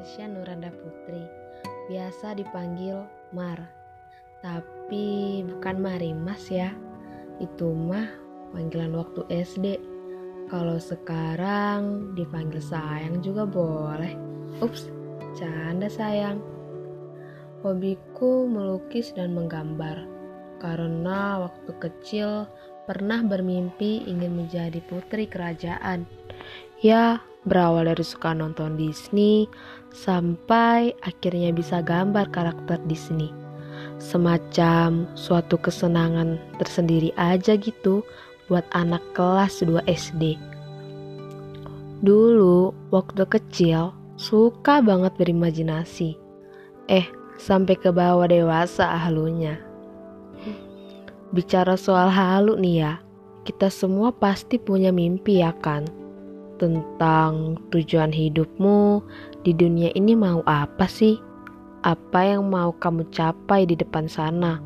Marsha Nuranda Putri, biasa dipanggil Mar. Tapi bukan Marimas ya, itu mah panggilan waktu SD. Kalau sekarang dipanggil sayang juga boleh. Ups, canda sayang. Hobiku melukis dan menggambar, karena waktu kecil pernah bermimpi ingin menjadi putri kerajaan. Ya, Berawal dari suka nonton Disney sampai akhirnya bisa gambar karakter Disney. Semacam suatu kesenangan tersendiri aja gitu buat anak kelas 2 SD. Dulu waktu kecil suka banget berimajinasi. Eh, sampai ke bawah dewasa halunya. Bicara soal halu nih ya, kita semua pasti punya mimpi ya kan? Tentang tujuan hidupmu di dunia ini mau apa sih? Apa yang mau kamu capai di depan sana?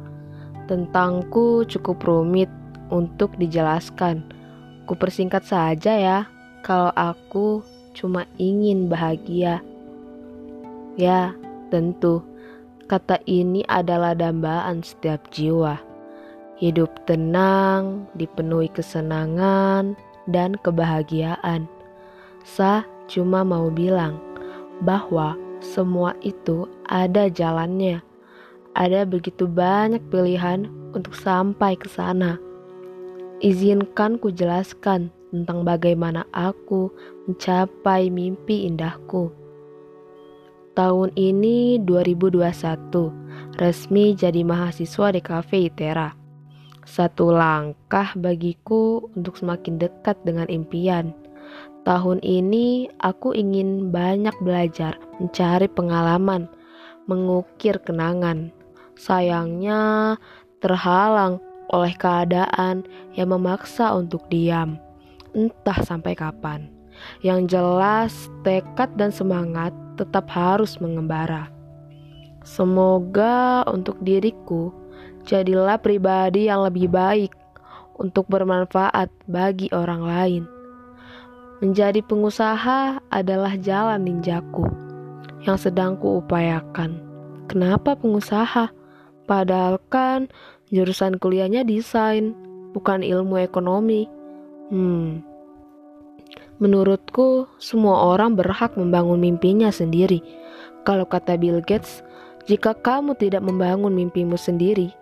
Tentangku cukup rumit untuk dijelaskan. Ku persingkat saja ya, kalau aku cuma ingin bahagia. Ya, tentu, kata ini adalah dambaan setiap jiwa. Hidup tenang, dipenuhi kesenangan dan kebahagiaan. Sa cuma mau bilang bahwa semua itu ada jalannya. Ada begitu banyak pilihan untuk sampai ke sana. Izinkan ku jelaskan tentang bagaimana aku mencapai mimpi indahku. Tahun ini 2021, resmi jadi mahasiswa di Cafe Itera. Satu langkah bagiku untuk semakin dekat dengan impian. Tahun ini aku ingin banyak belajar, mencari pengalaman, mengukir kenangan. Sayangnya terhalang oleh keadaan yang memaksa untuk diam. Entah sampai kapan. Yang jelas, tekad dan semangat tetap harus mengembara. Semoga untuk diriku jadilah pribadi yang lebih baik untuk bermanfaat bagi orang lain. Menjadi pengusaha adalah jalan ninjaku yang sedang kuupayakan. Kenapa pengusaha? Padahal kan jurusan kuliahnya desain, bukan ilmu ekonomi. Hmm. Menurutku, semua orang berhak membangun mimpinya sendiri. Kalau kata Bill Gates, jika kamu tidak membangun mimpimu sendiri,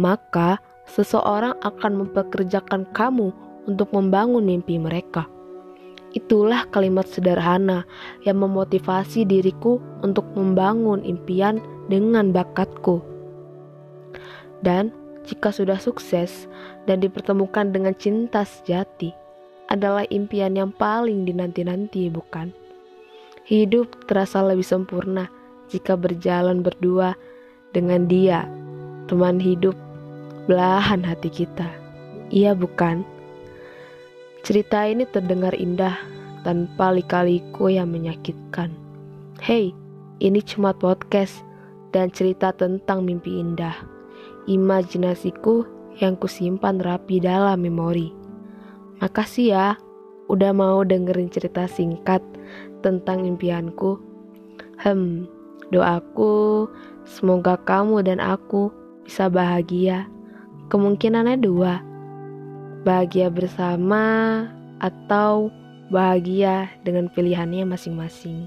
maka seseorang akan mempekerjakan kamu untuk membangun mimpi mereka. Itulah kalimat sederhana yang memotivasi diriku untuk membangun impian dengan bakatku. Dan jika sudah sukses dan dipertemukan dengan cinta sejati, adalah impian yang paling dinanti-nanti, bukan? Hidup terasa lebih sempurna jika berjalan berdua dengan dia, teman hidup, belahan hati kita. Iya, bukan? Cerita ini terdengar indah tanpa lika-liku yang menyakitkan. Hei, ini cuma podcast dan cerita tentang mimpi indah. Imajinasiku yang kusimpan rapi dalam memori. Makasih ya, udah mau dengerin cerita singkat tentang impianku. Hmm, doaku semoga kamu dan aku bisa bahagia. Kemungkinannya dua bahagia bersama atau bahagia dengan pilihannya masing-masing.